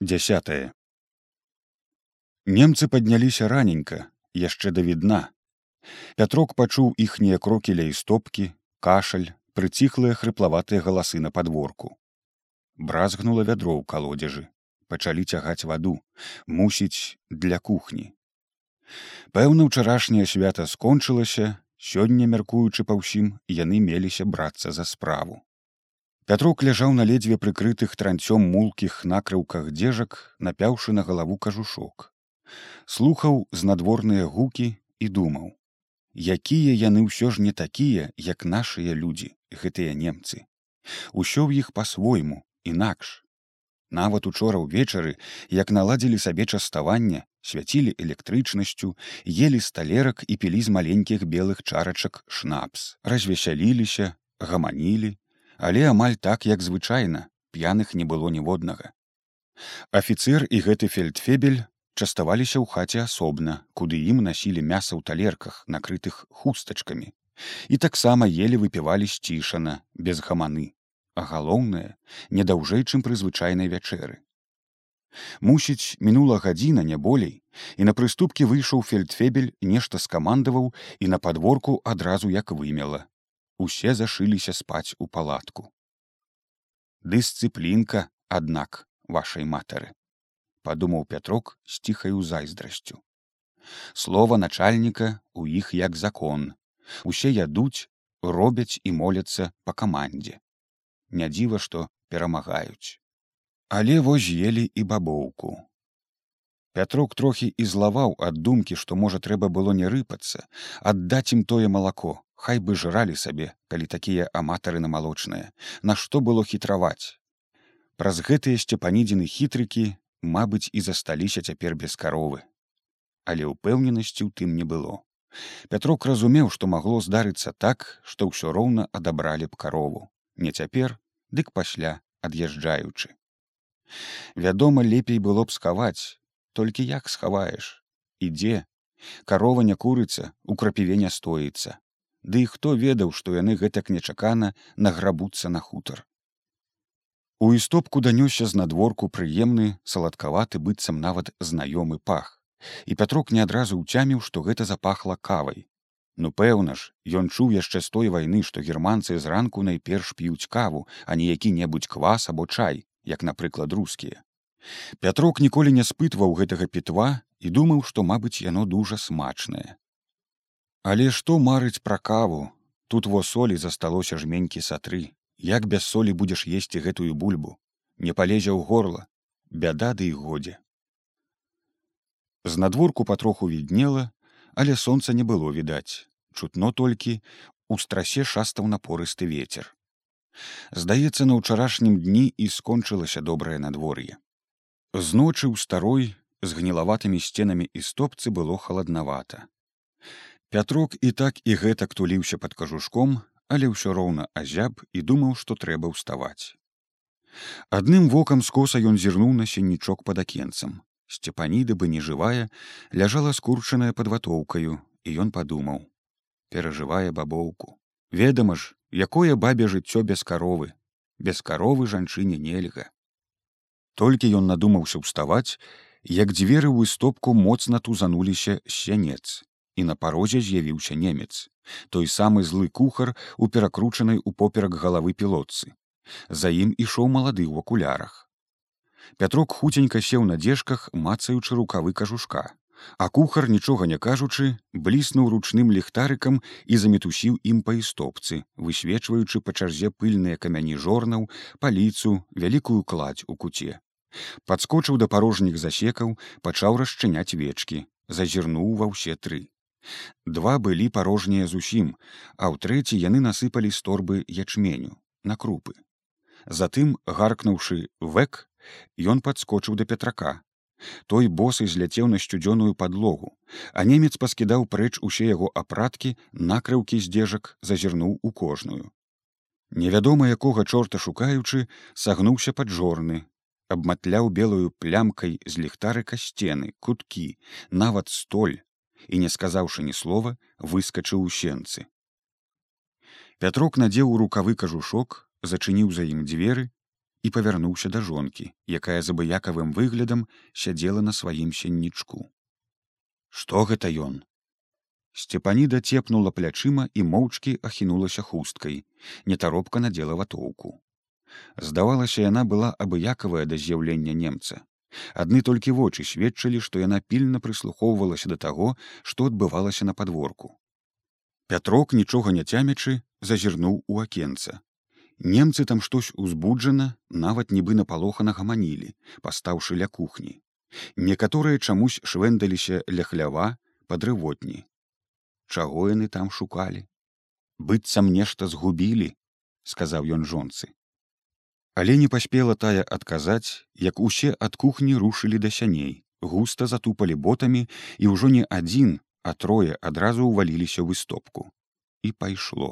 Дзясятае. Немцы падняліся раненька, яшчэ да відна. Пятрок пачуў іхнія крокі ля істопкі, кашаль, прыціхлыя хрыплаватыя галасы на падворку. Бразгнула вядро ў калодзежы, пачалі цягаць ваду, мусіць для кухні. Пэўна, учарашняе свята скончылася, сёння мяркуючы па ўсім, яны меліся брацца за справу. Пятрок ляжаў на ледзьве прыкрытых транцём мулкіх накрыўках дзежак, напяўшы на галаву кажушок. Слухаў знадворныя гукі і думаў: якія яны ўсё ж не такія, як нашыя людзі, гэтыя немцы. Усё ў іх па-свойму, інакш. Нават учора ўвечары, як наладзілі сабе частаванне, свяцілі электрычнасцю, елі сталерак і пілі з маленькіх белых чарачак шнапс, развесяліліся, гаманілі, але амаль так як звычайна п'яных не было ніводнага. Афіцер і гэты фельдфебель частаваліся ў хаце асобна куды ім насілі мяса ў талерках накрытых хустачкамі. І таксама елі выпівалі сцішана без гаманы. А галоўнае не даўжэй чым пры звычайнай вячэры. Мусіць мінула гадзіна не болей і на прыступкі выйшаў фельдфебель нешта скамандаваў і на падворку адразу як вымела усе зашыліся спаць у палатку. Дысцыплінка, аднак вашай матары, падумаў пятрок з ціхаю зайздрасцю. Слова начальніка у іх як закон. Усе ядуць, робяць і моляцца па камандзе. Не дзіва, што перамагаюць. Але вось елі і бабоўку. Пятрок трохі і злаваў ад думкі, што можа трэба было не рыпацца, аддаць ім тое малако, Хай бы жралі сабе, калі такія аматары на малочныя, Нашто было хітраваць. Праз гэтыя сцепанідзіны хітрыкі, мабыць, і засталіся цяпер без каровы. Але ўпэўненасці ў тым не было. Пятрок разумеў, што магло здарыцца так, што ўсё роўна адабралі б карову. Не цяпер, дык пасля ад'язджаючы. Вядома, лепей было б схаваць, толькі як схаваеш, ідзе, карова не курыцца, у крапіве не стоіцца. Ды і хто ведаў, што яны гэтак нечакана награбуцца на хутар. У істопку данёсся з надворку прыемны саладкаваты быццам нават знаёмы пах. І пятрок не адразу ўцяміў, што гэта запахла кавай. Ну пэўна ж, ён чуў яшчэ з той вайны, што германцы зранку найперш п'юць каву, а не які-небудзь квас або чай, як напрыклад рускія. Пятрок ніколі не спытваў гэтага пітва і думаў, што мабыць яно дужа смачнае. Але што марыць пра каву, тут во солі засталося жменькі сатры, як без солі будзеш есці гэтую бульбу, не палезе ў горла, бяда ды і годзе. З надворку патроху віднела, але сонца не было відаць, чутно толькі у страсе шастаў напорысты ветер. Здаецца, на ўчарашнім дні і скончылася добрае надвор'е. З ночы ў старой з гнілаватымі сценамі і стопцы было халаднавата. Пятрок і так і гэтак туліўся пад кажушком, але ўсё роўна азяб і думаў, што трэба ўставаць. Адным вокам скоса ён зірнуў на сеннічок пад акенцам. Сцепаніда бы не жывая, ляжала скурчаная пад ватоўкаю, і ён падумаў: перажывае бабоўку. Ведама ж, якое бабе жыццё без каровы, без каровы жанчыне нельга. Толькі ён надумаўся ўставаць, як дзверы ў істопку моцна тузануліся сянец і на парозе з'явіўся немец той самы злы кухар у перакручанай упоперак галавы пілотцы. За ім ішоў малады ў акулярах. Пятрок хуценька сеў на дзежках мацаючы рукавы кажушка а кухар нічога не кажучы бліснуў ручным ліхтарыкам і замітусіў ім па істопцы высвечваючы па чарзе пыльныя камяні жорнаў паліцу вялікую кладзь у куце. Подскочыў да парожніх засекаў пачаў расчыняць вечкі зазірнуў ва ўсе тры Два былі парожнія зусім, а ў трэці яны насыпалі з торбы ячменю на крупы. Затым, гаркнуўшы вэк, ён падскочыў да пятрака. Той босы зляцеў на сцюдзёную падлогу, а немец паскідаў прэч усе яго апраткі, накрыўкі здзежак зазірнуў у кожную. Невядома якога чорта шукаючы, сагнуўся пад жорны, абматляў белую плямкай з ліхтарыка сцены, куткі, нават столь, і не сказаўшы ні слова выскачыў у сенцы пятрок надзеў у рукавы кажушок зачыніў за ім дзверы і павярнуўся да жонкі, якая з абыякавым выглядам сядзела на сваім сеннічку. Што гэта ён? Сцепаніда цепнула плячыма і моўчкі ахінулася хусткай, нетаропка надзела ватоўку. Здавалася, яна была абыякавая да з'яўлення немца. Адны толькі вочы сведчылі, што яна пільна прыслухоўвалася да таго, што адбывалася на падворку. Пятрок, нічога не цямячы, зазірнуў у акенца. Немцы там штось узбуджана, нават нібы напалохана гаманілі, пастаўшы ля кухні. Некаторыя чамусь швэндаліся ля хлява падрывотні чаго яны там шукалі быццам нешта згубілі сказаў ён жонцы але не паспела тая адказаць як усе ад кухні рушылі да сяней густа затупалі ботамі і ўжо не адзін а трое адразу ўваліліся ў выстопку і пайшло.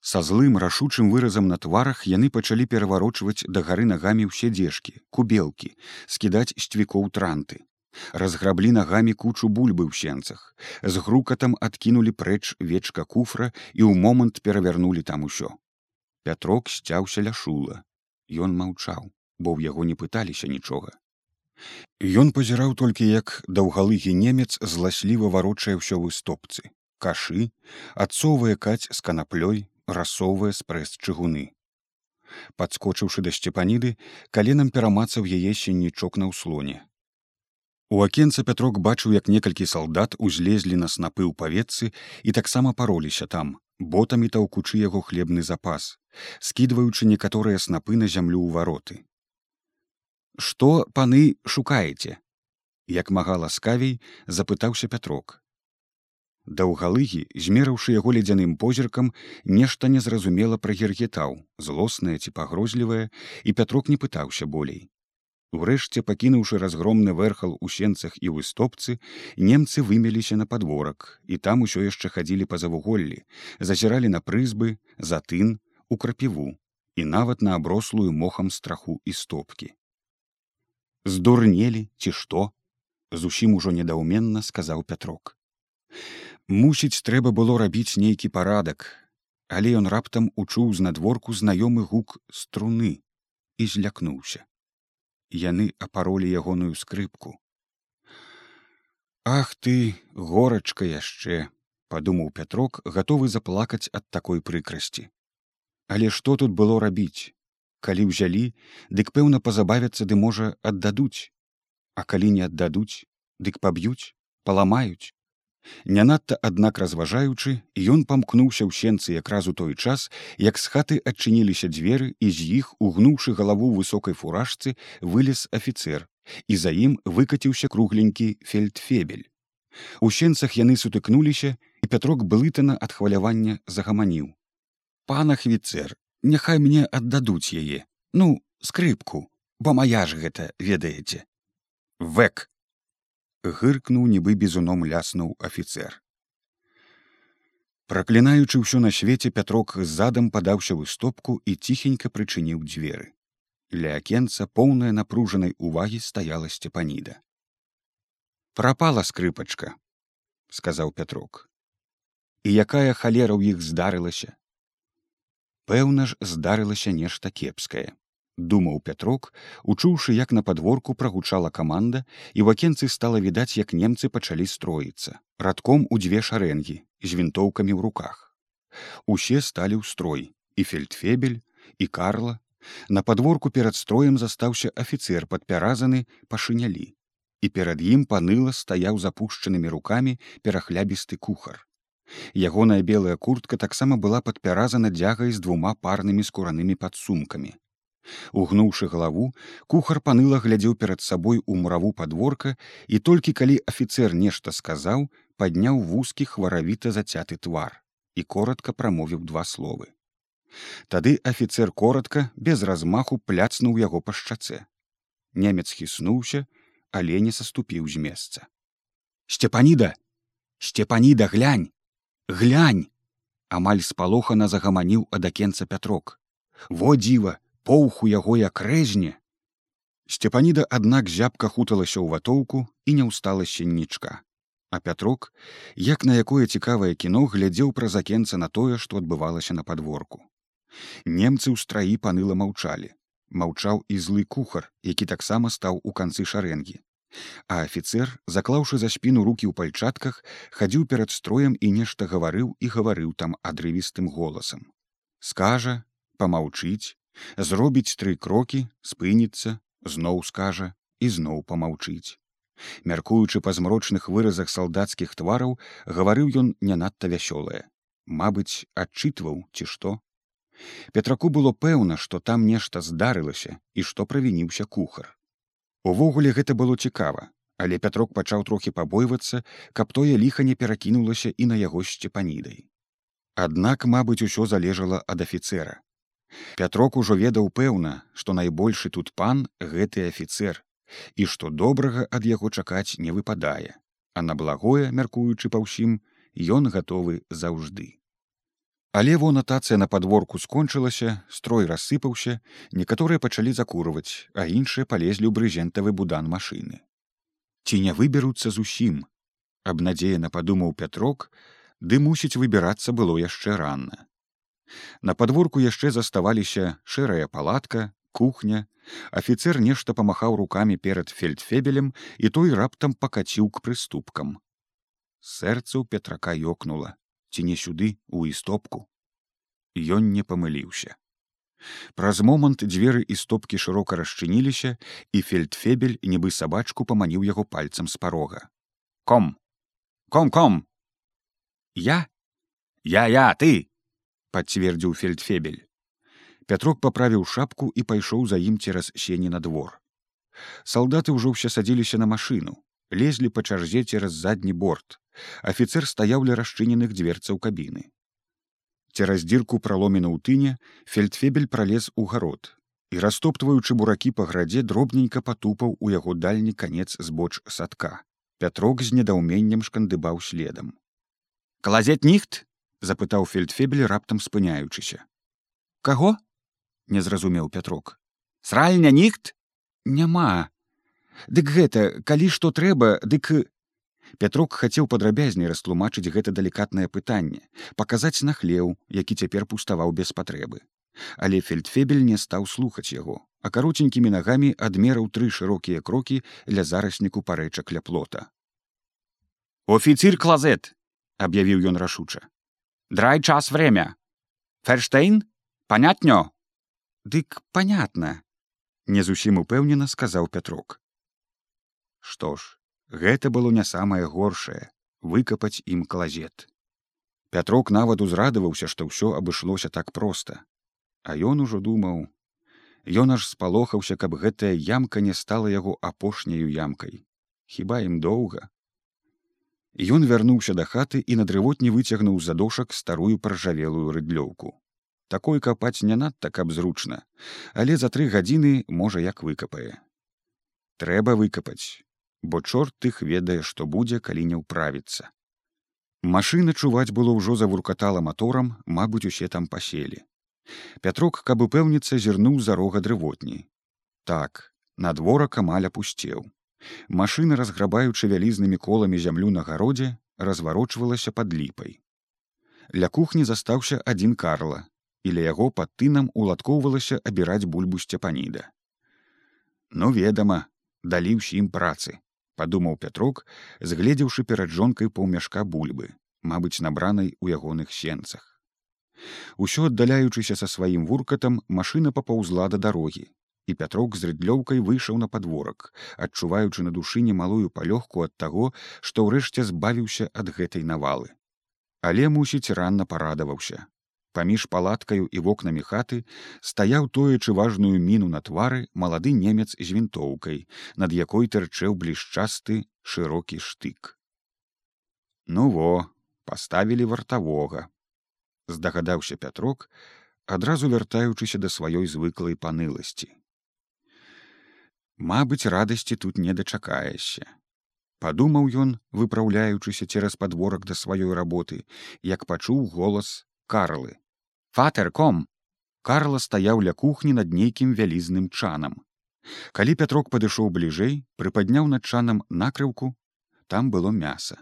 Са злым рашучым выразам на тварах яны пачалі пераварочваць да гары нагамі ўсе дзежкі кубелкі скідаць сцвікоў транты. Разграблі нагамі кучу бульбы ў сенцах з грукатам адкінулі прэч вечка куфра і ў момант перавярнулі там усё пятрок сцяўся ля шула. Ён маўчаў бо ў яго не пыталіся нічога. Ён пазіраў толькі як даўгалыгі немец зласліва варочае ўсё вы стопцы. Кашы адсоўвае каць з канаплёй расоўвае спрэс чыгуны. Подскочыўшы да сцепаніды каленам перамацаў яе сеннічок на ўслоне. У акенца пятрок бачыў, як некалькі салдат узлезлі на снапы ў паветцы і таксама пароліся там, ботамі таўкучы яго хлебны запас, скідваючы некаторыя снапы на зямлю ў вароты. Што паны шукаеце? Як мага ласкавей запытаўся пятрок. Даўгалыгі, змерыўшы яго ледзяным позіркам, нешта незразумела прагергетаў, злоснае ці пагрозлівае, і пятрок не пытаўся болей. Урэшце пакінуўшы разгромны вэрхал у сенцах і выстопцы, немцы вымеліся на падворак, і там усё яшчэ хадзілі па завуголлі, зазіралі на прызбы, затын, у крапіву і нават на аброслую мохам страху і стопкі. Здурнелі ці што? зусім ужо недаўменна сказаў пятрок. Мусіць, трэба было рабіць нейкі парадак, але ён раптам учуў з надворку знаёмы гук струны і злякнуўся яны апаролі ягоную скрыпку. Ах ты, горачка яшчэ, падумаў пятрок, гатовы заплакаць ад такой прыкрасці. Але што тут было рабіць? Калі ўзялі, дык пэўна пазабавяцца ды можа аддадуць, А калі не аддадуць, дык паб'юць, паламаюць. Не надта аднак разважаючы, ён памкнуўся ў сенцы якраз у той час, як з хаты адчыніліся дзверы і з іх, угнуўшы галаву высокай фуражцы, вылез афіцэр, і за ім выкаціўся кругленькі фельдфебель. У сенцах яны сутыкнуліся, і пятрок блытана ад хвалявання загаманіў. Пан ахвіцэр, няхай мне аддадуць яе, ну, скрыпку, бо мая ж гэта ведаеце. Вэк гыркнуў нібы бізуном ляснуў афіцэр. Праклінаючы ўсё на свеце пятрок задам падаўся ў стопку і ціхенька прычыніў дзверы. Ля акенца поўная напружанай увагі стаяла сцепаніда. Прапала скрыпачка, сказаў пятрок. І якая халера ў іх здарылася. Пэўна ж здарылася нешта кепскае думаў пятрок учуўшы як на падворку прагучала каманда і в акенцы стала відаць як немцы пачалі строіцца радком у дзве шарэнгі з вінтоўкамі ў руках. Усе сталі ў строй і фельдфебель і карла. На падворку перад строем застаўся афіцэр падпяразаны пашынялі і перад ім паныла стаяў запушчанымі рукамі перахлябісты кухар. Ягоная белая куртка таксама была падпяразана дзягай з двума парнымі скуранымі падсумкамі Угнуўшы галаву, кухар паныла глядзеў перад сабой у мураву падворка і толькі калі афіцэр нешта сказаў, падняў вузкі хваравіта зацяты твар і коротко прамовіў два словы. Тады афіцэр коротко без размаху пляцнуў яго па шчаце. Немец хіснуўся, але не саступіў з месца. Сцепаніда, сцепаніда глянь, глянь! Амаль спалохана загаманіў адакенца пятрок. Во дзіва, поўху яго як рэзне. Сцепаніда аднак зябка хуталася ў ватоўку і не ўстала сеннічка. А пятрок, як на якое цікавае кіно глядзеў праз акенца на тое, што адбывалася на падворку. Немцы ў страі паныла маўчалі, маўчаў і злы кухар які таксама стаў у канцы шарэнгі а афіцер заклаўшы за спіну руки ў пальчатках хадзіў перад строем і нешта гаварыў і гаварыў там адрывістым голасам скажа помаўчыць зробіць тры крокі спыніцца зноў скажа і зноў помаўчыць мяркуючы па змрочных выразах салдацкіх твараў гаварыў ён не надта вясёлае мабыць адчытваў ці што петраку было пэўна што там нешта здарылася і што правініўся кухар Увогуле гэта было цікава, але пятрок пачаў трохі пабойвацца, каб тое ліха не перакінулася і на яго сцепанідай. Аднак, мабыць, усё залежала ад афіцэра. Пятрок ужо ведаў пэўна, што найбольшы тут пан гэты афіцэр і што добрага ад яго чакаць не выпадае, а на благое, мяркуючы па ўсім, ён гатовы заўжды. Але во натацыя на падворку скончылася, строй рассыпаўся, некаторыя пачалі закурваць, а іншыя палезлі ў брызентавы будан машыны. Ці не выберуцца зусім, абнадзеяна падумаў пятрок, ды мусіць выбірацца было яшчэ ранна. На падворку яшчэ заставаліся шэрая палатка, кухня, афіцэр нешта памахаў рукамі перад фельдфебелем і той раптам пакаціў к прыступкам. Сэрца ў петрака ёкнула. Ці не сюды у істопку? Ён не памыліўся. Праз момант дзверы і стопкі шырока расчыніліся і фельдфебель нібы сабачку паманіў яго пальцам з парога. Ком! Ком ком! Я? Я я ты пацвердзіў фельдфебель пятрок паправіў шапку і пайшоў за ім цераз сені на двор салдаты ўжо ўсе садзіліся на машыну лезлі па чарзе цераз задні борт Афіцер стаяў ля расчыненых дверцаў кабіны. Цераз дзірку праломена ў тыне фельдфебель пралез у гарод і растоптваючы буракі па градзе дробненька патупаў у яго дальні канец збоч садка. Пятрок з недаўменнем шкандыбаў следам. Калазет ніхт запытаў фельдфебель раптам спыняючыся. Каго? не зразумеў пятрок. Сральня ніхт няма. Дык гэта, калі што трэба, дык Пятрок хацеў падрабязней растлумачыць гэта далікатнае пытанне, паказаць на хлеў, які цяпер пуставаў без патрэбы. Але фельдфебель не стаў слухаць яго, а кароценькімі нагамі адмераў тры шырокія крокі ля зарасніку парэчак ля плота. Офіцір клазет, аб'явіў ён рашуча. Драй час время. Ферштейн, понятнё. Дык понятно, не зусім упэўнена сказаў пятрок. Што ж, Гэта было не самае горшае выкапаць ім клазет. Пятрок нават узрадаваўся, што ўсё абышлося так проста. А ён ужо думаў: Ён аж спалохаўся, каб гэтая ямка не стала яго апошняю ямкай. Хіба ім доўга. Ён вярнуўся да хаты і на дрывотні выцягнуў задошак старую паржавелую рыдлёўку. Такой капаць не надта каб зручна, але за тры гадзіны можа як выкапае. Трэба выкапаць, бо чорт іх ведае, што будзе, калі не ўправіцца. Машына чуваць было ўжо завуркатала моторам, мабыць, усе там паселі. Пятрок, каб упэўніцца, зірнуў за рога дрывотні. Так, надворак амаль апусцеў. Машына, разграбаючы вялізнымі коламі зямлю на гародзе, разварочвалася пад ліпай. Ля кухні застаўся адзін карла, і ля яго пад тынам уладкоўвалася абіраць бульбу сцяпаніда. Ну ведама, далі ўсім працы падумаў пятрок згледзеўшы перад жонкай паўмяшка бульбы мабыць набранай у ягоных сенцах усё аддаляючыся са сваім вуркатам машына папаўзла да дарогі і пятрок з рыдлёўкай выйшаў на падворак адчуваючы на душы немалую палёгку ад таго што ўрэшце збавіўся ад гэтай навалы. Але мусіць ранна парадаваўся. Паміж палаткаю і вокнамі хаты стаяў тоечы важную міну на твары малады немец з вінтоўкай над якой тырчэў блішчасты шырокі штык. Ну во паставілі вартавога здагадаўся пятрок адразу вяртаючыся да сваёй звыклай паныласці Мабыць радасці тут не дачакаешся. Падумаў ён выпраўляючыся цераз падворак да сваёй работы як пачуў голас карлы. Фатерком карла стаяў ля кухні над нейкім вялізным чанам. Калі пятрок падышоў бліжэй прыпадняў над чанам накрыўку там было мяса.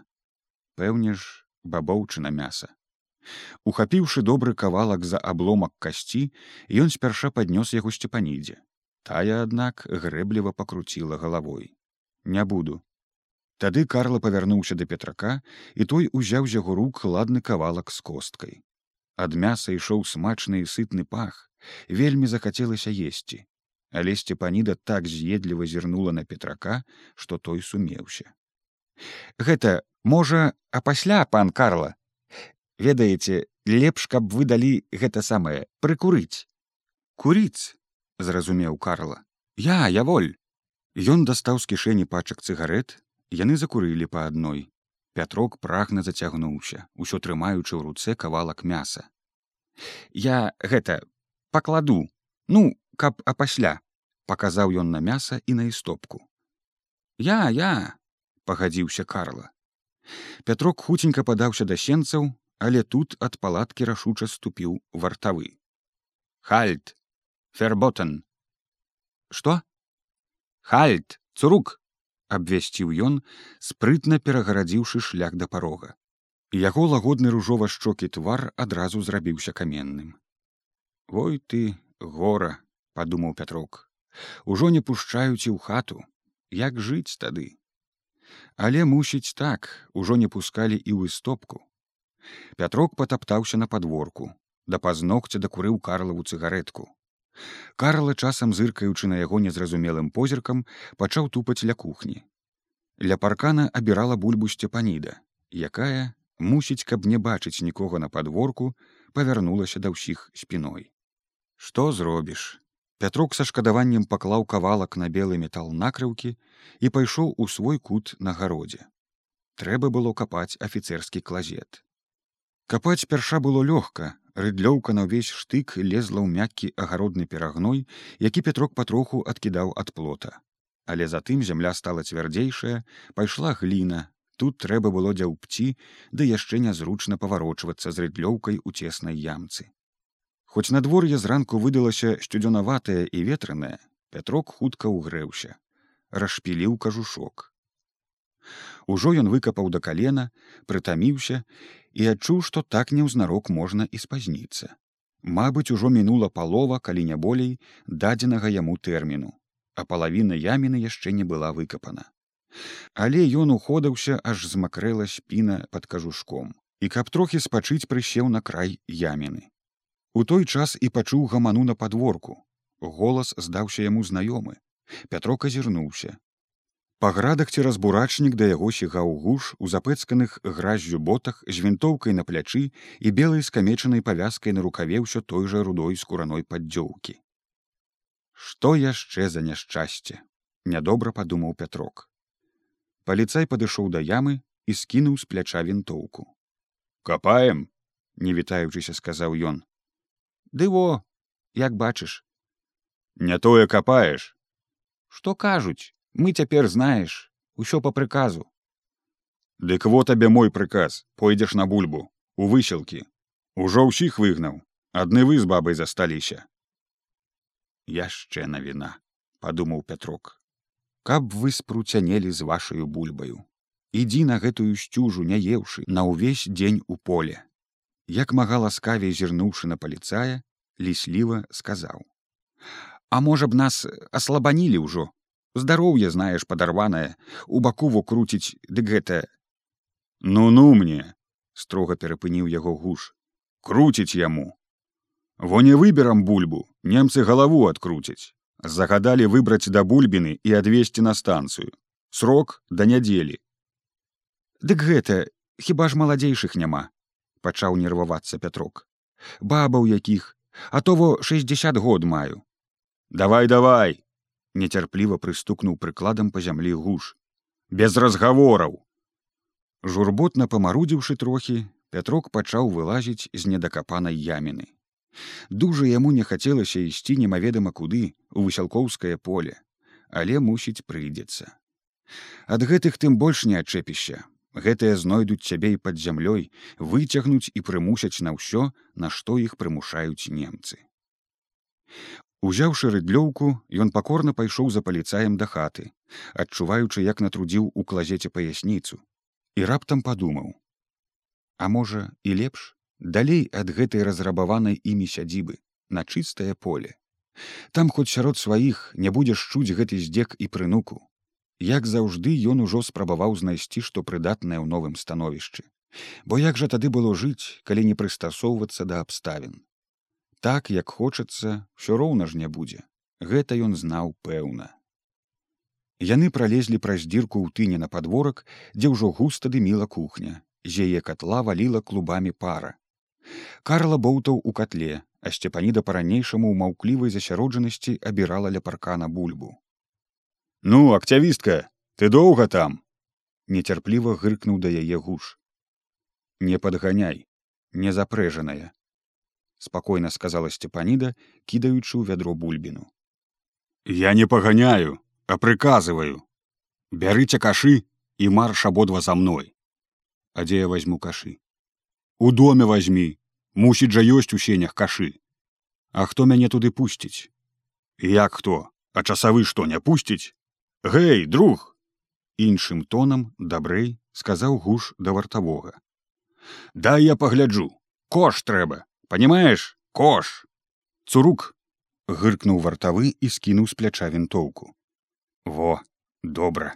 Пэўне ж бабоўчына мяса. Ухапіўшы добры кавалак за абломак касці ён спярша паднёс яго сцепанідзе Тая, аднак, грэбліва пакруціла галавой. Не буду. Тады Карла павярнуўся да петрака, і той узяў з яго рук ладны кавалак з косткай. Ад мяса ішоў смачны і сытны пах, вельмі захацелася есці, але сцепаніда так з'едліва зірнула на петрака, што той сумеўся. Гэта можа, а пасля пан Карла. Ведаеце, лепш, каб вы далі гэта самае прыкурыць. Курыць, зразумеў Карла. Я, я воль. Ён дастаў з кішэні пачак цыгарэт, яны закурылі па адной. Пятрок прагна зацягнуўся, усё трымаючы ў руцэ кавалак мяса. Я гэта пакладу, ну, каб апасля, паказаў ён на мяса і на істопку. Я, я, пагадзіўся Карла. Пятрок хуценька падаўся да сенцаў, але тут ад палаткі рашуча ступіў вартавы. Хальт, ферботан. Што? Хальт, цурук, абвясціў ён, спрытна перагарадзіўшы шлях да парога. Яго лагодны ружова шчокі твар адразу зрабіўся каменным. Вой ты, гора, падумаў Пятрок, ужо не пушчаюць і ў хату, як жыць тады. Але мусіць так, ужо не пускалі і ў істопку. Пятрок патаптаўся на падворку, да пазногця дакурыў карлаву цыгаретку. Карла часам зыркаючы на яго незразумелым позіркам пачаў тупаць ля кухні. Ля паркана абірала бульбу сцепаніда, якая, мусіць, каб не бачыць нікога на падворку, павярнулася да ўсіх спіной. Што зробіш? Пятрок са шкадаваннем паклаў кавалак на белы метал накрыўкі і пайшоў у свой кут на гародзе. Трэба было капаць афіцэрскі клазет. Капаць перша было лёгка, рыдлёўка на ўвесь штык лезла ў мяккі агародны перагной, які пятрок патроху адкідаў ад плота. Але затым зямля стала цвярдзейшая, пайшла гліна, тут трэба было дзяўпці, ды яшчэ нязручна паварочвацца з рыдлёўкай у цеснай ямцы. Хоць надвор'е зранку выдалася сцюдзёнаватае і ветранае, пятрок хутка ўгрэўся, расшпіліў кажушок. Ужо ён выкапаў да калена, прытаміўся і адчуў, што так неўзнарок можна і спазніцца. Мабыць, ужо мінула палова, калі не болей дадзенага яму тэрміну, а палавіна яміны яшчэ не была выкапана. Але ён уходаўся, аж змакрэла спіна пад кажушком, і каб трохі спачыць прысеў на край яміны. У той час і пачуў гаману на падворку. Голас здаўся яму знаёмы. Пятрок азірнуўся, Па градах цераз бурачнік да яго сігаў гуш у запэцканых гразжю ботах з вінтоўкай на плячы і белай скамечанай павязкай на рукаве ўсё той жа рудой скураной паддзёўкі. Што яшчэ за няшчасце? Нядобра падумаў пятрок. Паліцай падышоў да ямы і скінуў з пляча вінтоўку. Капаем, не вітаючыся сказаў ён. Ды во, як бачыш, не тое капаеш. Што кажуць, мы цяпер знаеш усё по прыказу дык во табе мой прыказ пойдзеш на бульбу. У высілкі ужо ўсіх выгнаў адны вы з бабай засталіся яшчэ навіна падумаў пятрок каб вы спруцянелі з вашаю бульбаю. Ідзі на гэтую сцюжу не еўшы на ўвесь дзень у поле як мага ласкавей зірнуўшы на паліцая лісліва сказаў. А можа б нас аслабанілі ўжо здароўе знаеш падарванае у баку во круціць дык гэта ну ну мне строга перапыніў яго гуш круціць яму во не выберам бульбу немцы галаву адкруцяць загадалі выбраць да бульбіны і адвесці на станцыю. Срок да нядзелі. Дык гэта хіба ж маладзейшых няма пачаў нервавацца пятрок. Баба ў якіх а то во шестьдесят год маю давай давай нецярпліва прыстукнуў прыкладам па зямлі гуш. Без разгавораў журботна памарудзіўшы трохі пятрок пачаў вылазіць з недакапанай яміны дужа яму не хацелася ісці немаведама куды у высялкоўскае поле але мусіць прыйдзецца ад гэтых тым больш не адчэпішся гэтыя знойдуць цябе і пад зямлёй выцягнуць і прымусяць на ўсё на што іх прымушаюць немцы Узяўшы рыдлёўку, ён пакорна пайшоў за паліцаем да хаты, адчуваючы, як натрудзіў у клазеце паясніцу, і раптам падумаў: А можа, і лепш далей ад гэтай разрабаванай імі сядзібы на чыстае поле, Там хоць сярод сваіх не будзеш чуць гэты здзек і прынуку. Як заўжды ён ужо спрабаваў знайсці што прыдатнае ў новым становішчы. Бо як жа тады было жыць, калі не прыстасоўвацца да абставін. Так як хочацца, ўсё роўна ж не будзе. Гэта ён знаў пэўна. Яны пралезлі праз дзірку ў тыне на падворак, дзе ўжо густа дыміла кухня, з яе катла валіла клубамі пара. Карла боўтаў у катле, а сцепаніда па-ранейшаму ў маўклівай засяроджанасці абірала ля паркана бульбу. Ну, акцявістка, ты доўга там! Нецярпліва гыркнуў да яе гуш. Не падганяй, незапрэжаная, спакойна сказала сцепаніда, кідаючы ў вядро бульбіну. Я не паганяю, а прыказываю бярыце кашы і марш абодва за мной. А дзе я возьму кашы? У доме возьмі мусіць жа ёсць у сенях кашы. А хто мяне туды пусціць? Як хто? А часавы што не пусціць? Гэй друг! Іншым тонам дабрэй сказаў гуш да вартавога. Да я пагляджу кош трэба понимаешь кош. Цурук! Гыркнуў вартавы і скінуў з пляча вінтоўку. Во добра.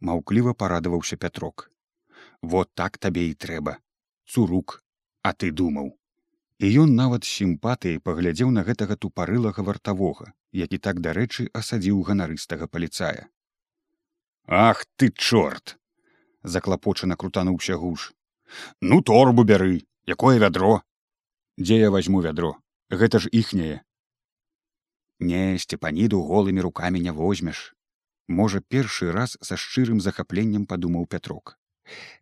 Маўкліва парадаваўся пятрок. Вот так табе і трэба. Цурук а ты думаў. І ён нават сімпатыяй паглядзеў на гэтага тупарылага вартавога які так дарэчы асадзіў ганарыстага паліцая. Ах ты чорт! Заклапочана крутануўся гуш ну торбу бяры якое вядро дзе я возьму вядро гэта ж іхняе Не сцепаніду голымі рукамі не возьмеш. Можа, першы раз са шчырым захапленнем падумаў пятрок.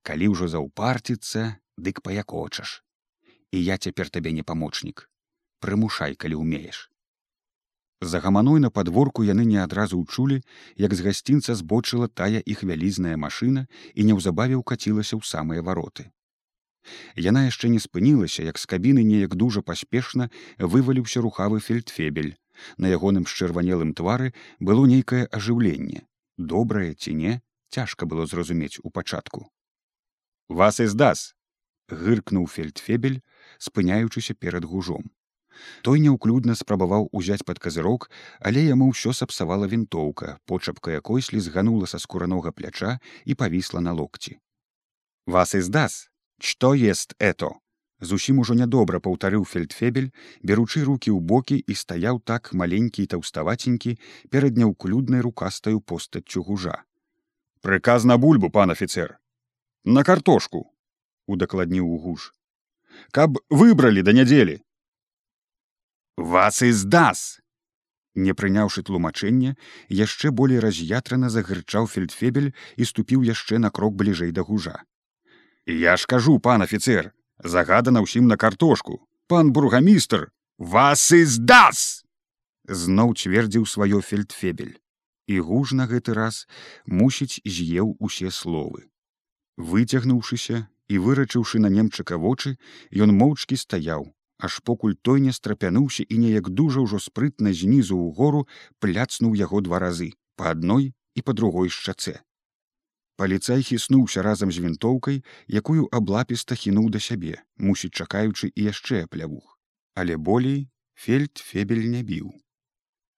Калі ўжо заўпарціцца, дык паякочаш. І я цяпер табе не памочнік. Прымушай, калі ўмееш. За гаманой на падворку яны не адразу ўчулі, як з гасцінца збочыла тая іх вялізная машына і неўзабаве ўкацілася ў самыя вароты. Яна яшчэ не спынілася, як з кабіны неяк дужа паспешна вываліўся рухавы фельдфебель, На ягоным счырванелым твары было нейкае ажыўленне. Добрае ці не, цяжка было зразумець у пачатку. Вас і здас! гыркнуў фельдфебель, спыняючыся перад гужом. Той няўклюдна спрабаваў узяць пад казырок, але яму ўсё сапсавала вінтоўка, почапка якой слізганула са скуранога пляча і павісла на локці. Вас і здас, что ест это? Зусім ужо нядобра паўтарыў фельдфебель беручы руки ў бокі і стаяў так маленькі таўставаценькі перад няўклюднай рукастаю постаццю гужа. Прыказ на бульбу пан офіцер на картошку удакладніў гуш каб выбралі да нядзелі! Вас і здас! Не прыняўшы тлумачэння яшчэ болей раз'ятрана загрычаў фельдфебель і ступіў яшчэ на крок бліжэй да гужа я ж кажу пан офіцер загадана ўсім на картошку. Пан бургамістр вас і здас! Зноў цвердзіў сваё фельдфебель. І гуж на гэты раз мусіць з'еў усе словы. Выцягнуўшыся і вырачыўшы на немчыка вочы ён моўчкі стаяў аж покуль той не страпянуўся і неяк дужа ўжо спрытна знізу ў гору пляцнуў яго два разы па адной і па другой шчацэ паліцай хіснуўся разам з вінтоўкай якую аблапіста хінуў да сябе мусіць чакаючы і яшчэ плявух. Але болей фельд фебель не біў.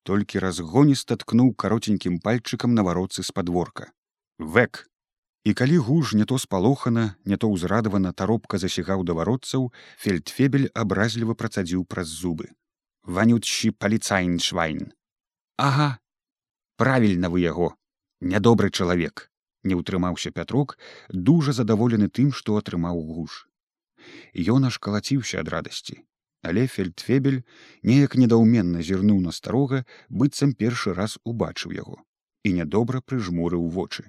Толькі разгоніста ткнуў каротенькім пальчыкам на вароцы з падворка. Век і калі гуж не то спалохана не то ўзрадавана таропка засігаў да варотцаў фельдфебель абразліва працадзіў праз зубы. Ванютчы паліцайн швайн ага правільна вы яго нядобры чалавек не ўтрымаўся пятрок дужа задаволены тым што атрымаў гуш. Ён аж калаціўся ад радасці але фельдфебель неяк недаўменна зірнуў на старога быццам першы раз убачыў яго і нядобра прыжмурыў вочы.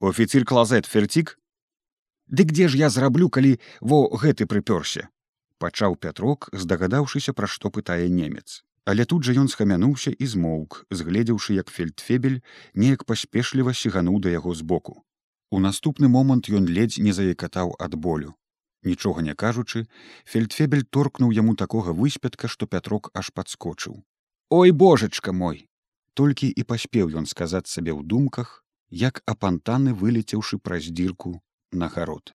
Офіцір клазет ферцік дык дзе ж я зраблю калі во гэты прыпёрся пачаў пятрок здагадаўшыся пра што пытае немец Але тут жа ён схамянуўся і змоўк, згледзеўшы, як фельдфебель неяк паспешліва сігануў да яго збоку. У наступны момант ён ледзь не заякатаў ад болю. Нічога не кажучы, фельдфебель торкнуў яму такога выспятка, што пятрок аж падскочыў. Ой божачка мой! Толькі і паспеў ён сказаць сабе ў думках, як апантаны вылецеўшы праз дзірку на гарод.